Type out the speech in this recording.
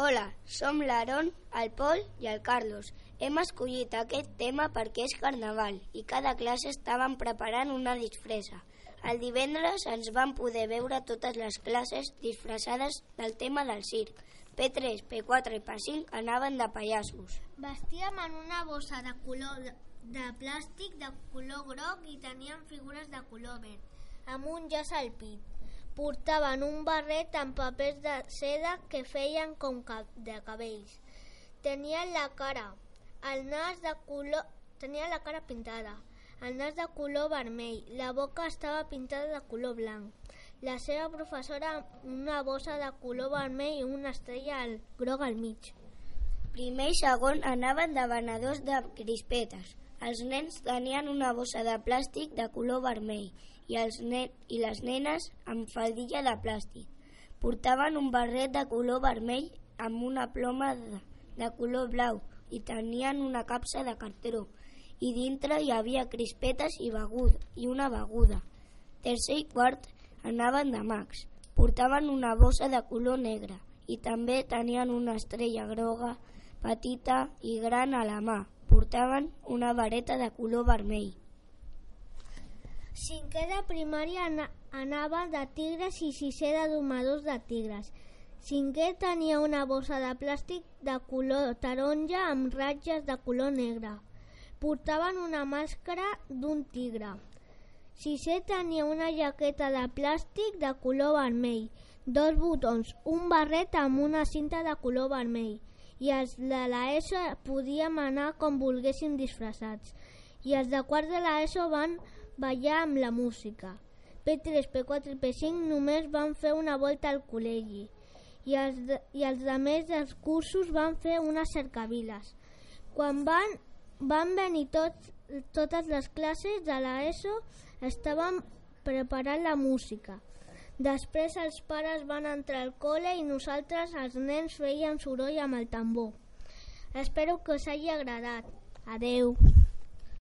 Hola, som l'Aaron, el Pol i el Carlos. Hem escollit aquest tema perquè és carnaval i cada classe estaven preparant una disfressa. El divendres ens van poder veure totes les classes disfressades del tema del circ. P3, P4 i P5 anaven de pallassos. Vestíem en una bossa de color de, plàstic de color groc i teníem figures de color verd, amb un llaç al pit. Portaven un barret amb papers de seda que feien com de cabells. Tenien la cara, el nas de color... Tenia la cara pintada, el nas de color vermell, la boca estava pintada de color blanc. La seva professora una bossa de color vermell i una estrella al, groc al mig. Primer i segon anaven de venedors de crispetes. Els nens tenien una bossa de plàstic de color vermell i, els nen i les nenes amb faldilla de plàstic. Portaven un barret de color vermell amb una ploma de, de color blau i tenien una capsa de cartró i dintre hi havia crispetes i, beguda, i una beguda. Tercer i quart anaven de mags. Portaven una bossa de color negre i també tenien una estrella groga petita i gran a la mà. Portaven una vareta de color vermell. Cinquè de primària ana anava de tigres i sisè de domadors de tigres. Cinquè tenia una bossa de plàstic de color taronja amb ratlles de color negre. Portaven una màscara d'un tigre. Sisè tenia una jaqueta de plàstic de color vermell, dos botons, un barret amb una cinta de color vermell i els de l'ESO podíem anar com volguéssim disfressats i els de quart de l'ESO van ballar amb la música. P3, P4 i P5 només van fer una volta al col·legi i els, de, i els de més dels cursos van fer unes cercaviles. Quan van, van venir tots, totes les classes de l'ESO estaven preparant la música. Després els pares van entrar al col·le i nosaltres, els nens, fèiem soroll amb el tambor. Espero que us hagi agradat. Adeu.